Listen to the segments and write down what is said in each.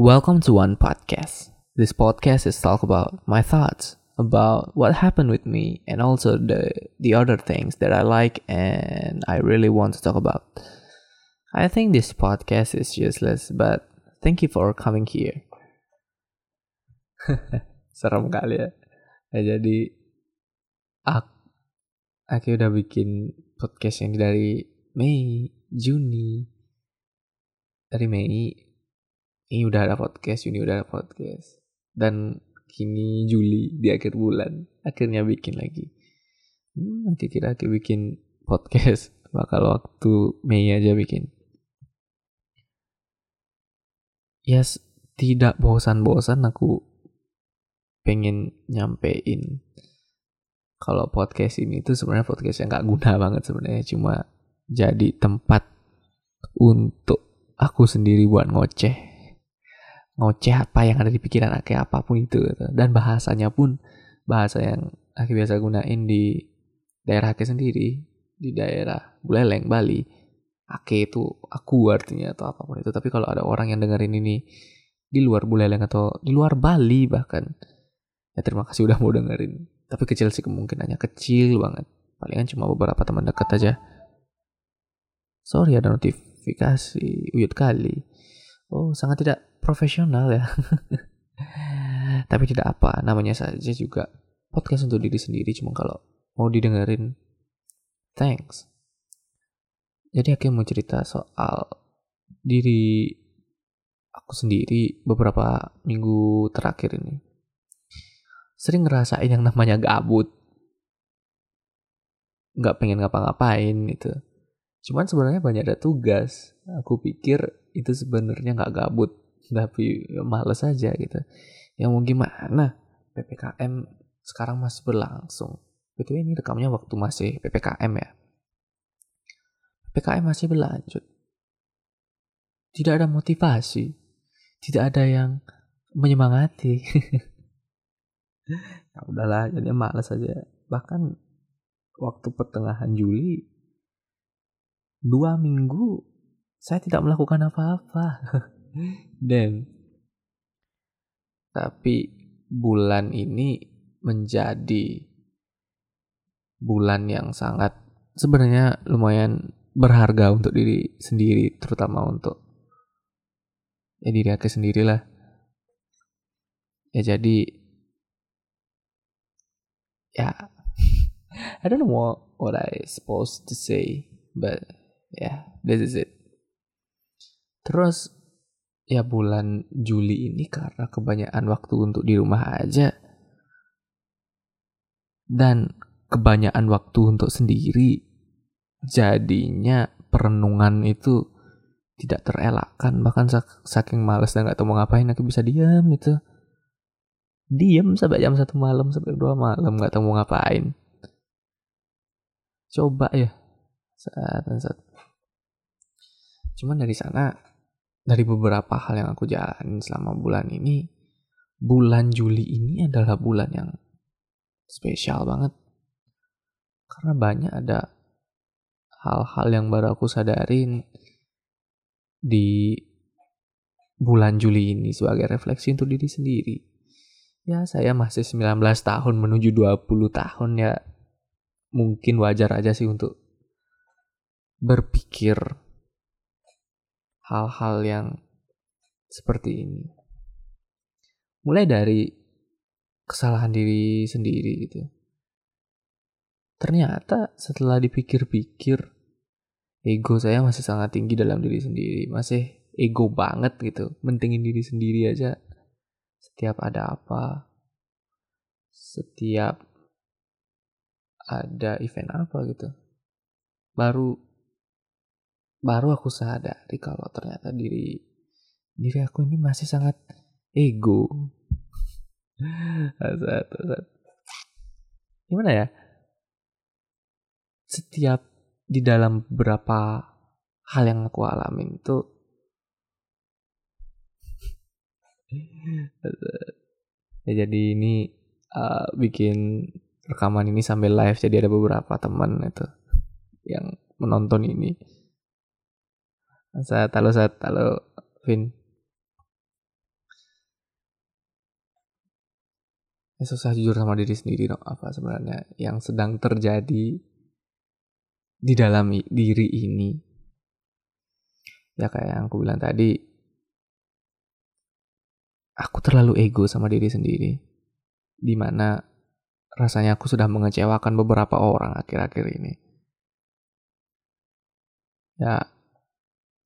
Welcome to One Podcast. This podcast is talk about my thoughts about what happened with me and also the the other things that I like and I really want to talk about. I think this podcast is useless, but thank you for coming here. Serem kali ya. Nah, jadi aku, aku udah bikin podcast ini dari Mei, Juni. Dari Mei ini udah ada podcast, Juni udah ada podcast. Dan kini Juli di akhir bulan akhirnya bikin lagi. Hmm, nanti kira aku bikin podcast bakal waktu Mei aja bikin. Yes, tidak bosan-bosan aku pengen nyampein kalau podcast ini tuh sebenarnya podcast yang gak guna banget sebenarnya cuma jadi tempat untuk aku sendiri buat ngoceh ngoceh apa yang ada di pikiran Ake apa pun itu gitu. dan bahasanya pun bahasa yang Ake biasa gunain di daerah Ake sendiri di daerah Buleleng Bali Ake itu aku artinya atau apa pun itu. Tapi kalau ada orang yang dengerin ini di luar Buleleng atau di luar Bali bahkan ya terima kasih udah mau dengerin. Tapi kecil sih kemungkinannya kecil banget. Palingan cuma beberapa teman dekat aja. Sorry ada notifikasi uyut kali. Oh sangat tidak profesional ya. Tapi tidak apa, namanya saja juga podcast untuk diri sendiri. Cuma kalau mau didengerin, thanks. Jadi aku mau cerita soal diri aku sendiri beberapa minggu terakhir ini. Sering ngerasain yang namanya gabut. Nggak pengen ngapa-ngapain gitu. Cuman sebenarnya banyak ada tugas. Aku pikir itu sebenarnya nggak gabut tapi males aja gitu. Ya mau gimana? Ppkm sekarang masih berlangsung. Betul ini rekamnya waktu masih ppkm ya. Ppkm masih berlanjut. Tidak ada motivasi. Tidak ada yang menyemangati. Ya udahlah jadi males aja. Bahkan waktu pertengahan Juli dua minggu saya tidak melakukan apa-apa Dan tapi bulan ini menjadi bulan yang sangat sebenarnya lumayan berharga untuk diri sendiri terutama untuk ya diri aku sendirilah. Ya jadi ya I don't know what, what I supposed to say but yeah this is it. Terus ya bulan Juli ini karena kebanyakan waktu untuk di rumah aja. Dan kebanyakan waktu untuk sendiri jadinya perenungan itu tidak terelakkan. Bahkan saking males dan gak tahu mau ngapain aku bisa diam itu diam sampai jam satu malam sampai dua malam gak tahu mau ngapain. Coba ya saat saat. Cuman dari sana dari beberapa hal yang aku jalanin selama bulan ini, bulan Juli ini adalah bulan yang spesial banget. Karena banyak ada hal-hal yang baru aku sadarin di bulan Juli ini sebagai refleksi untuk diri sendiri. Ya, saya masih 19 tahun menuju 20 tahun ya. Mungkin wajar aja sih untuk berpikir hal-hal yang seperti ini. Mulai dari kesalahan diri sendiri gitu. Ternyata setelah dipikir-pikir, ego saya masih sangat tinggi dalam diri sendiri. Masih ego banget gitu. Mentingin diri sendiri aja. Setiap ada apa. Setiap ada event apa gitu. Baru baru aku sadari kalau ternyata diri diri aku ini masih sangat ego. Asat. Gimana ya? Setiap di dalam beberapa hal yang aku alamin itu ya jadi ini uh, bikin rekaman ini sambil live jadi ada beberapa teman itu yang menonton ini saya halo saya halo Vin. Ya, susah jujur sama diri sendiri no, apa sebenarnya yang sedang terjadi di dalam diri ini. Ya kayak yang aku bilang tadi, aku terlalu ego sama diri sendiri. Di mana rasanya aku sudah mengecewakan beberapa orang akhir-akhir ini. Ya,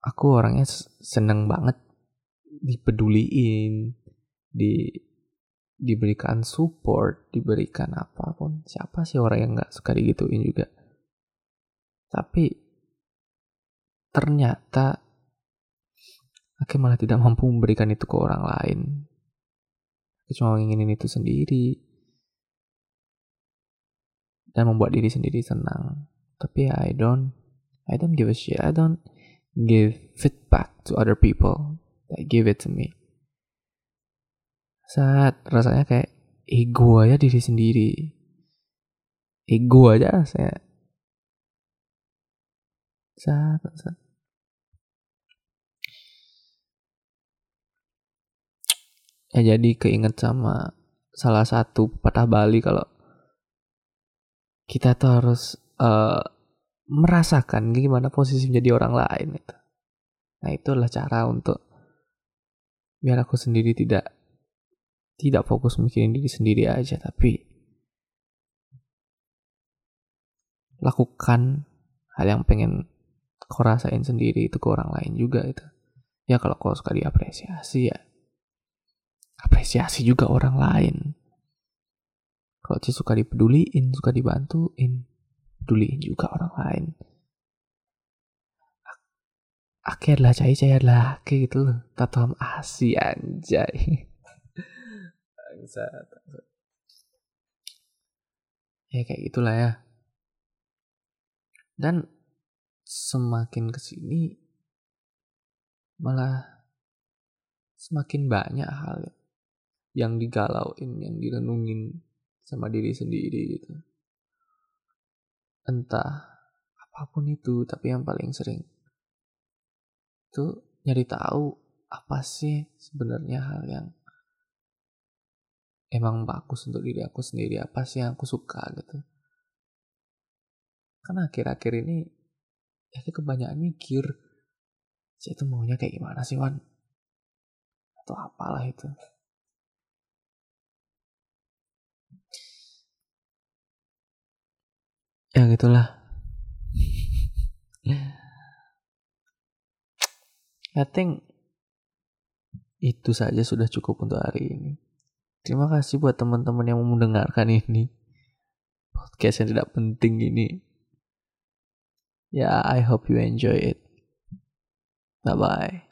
aku orangnya seneng banget dipeduliin di diberikan support diberikan apa pun. Siapa sih orang yang nggak suka digituin juga? Tapi ternyata aku malah tidak mampu memberikan itu ke orang lain. Aku cuma inginin itu sendiri. Dan membuat diri sendiri senang. Tapi I don't I don't give a shit. I don't give feedback to other people that give it to me. Saat rasanya kayak ego aja diri sendiri. Ego aja saya saat, saat. ya jadi keinget sama salah satu patah Bali kalau kita tuh harus uh, merasakan gimana posisi menjadi orang lain itu. Nah itu adalah cara untuk biar aku sendiri tidak tidak fokus mikirin diri sendiri aja tapi lakukan hal yang pengen kau rasain sendiri itu ke orang lain juga itu. Ya kalau kau suka diapresiasi ya apresiasi juga orang lain. Kalau sih suka dipeduliin suka dibantuin peduliin juga orang lain. Akhir lah cai cai adalah kayak gitu loh. Tatom asi anjay. Bangsat ya kayak gitulah ya. Dan semakin ke sini malah semakin banyak hal yang digalauin yang direnungin sama diri sendiri gitu entah apa pun itu tapi yang paling sering itu nyari tahu apa sih sebenarnya hal yang emang bagus untuk diri aku sendiri apa sih yang aku suka gitu. Karena akhir-akhir ini ya kebanyakan mikir saya itu maunya kayak gimana sih Wan? Atau apalah itu ya gitulah I think itu saja sudah cukup untuk hari ini. Terima kasih buat teman-teman yang mau mendengarkan ini. Podcast yang tidak penting ini. Ya, yeah, I hope you enjoy it. Bye-bye.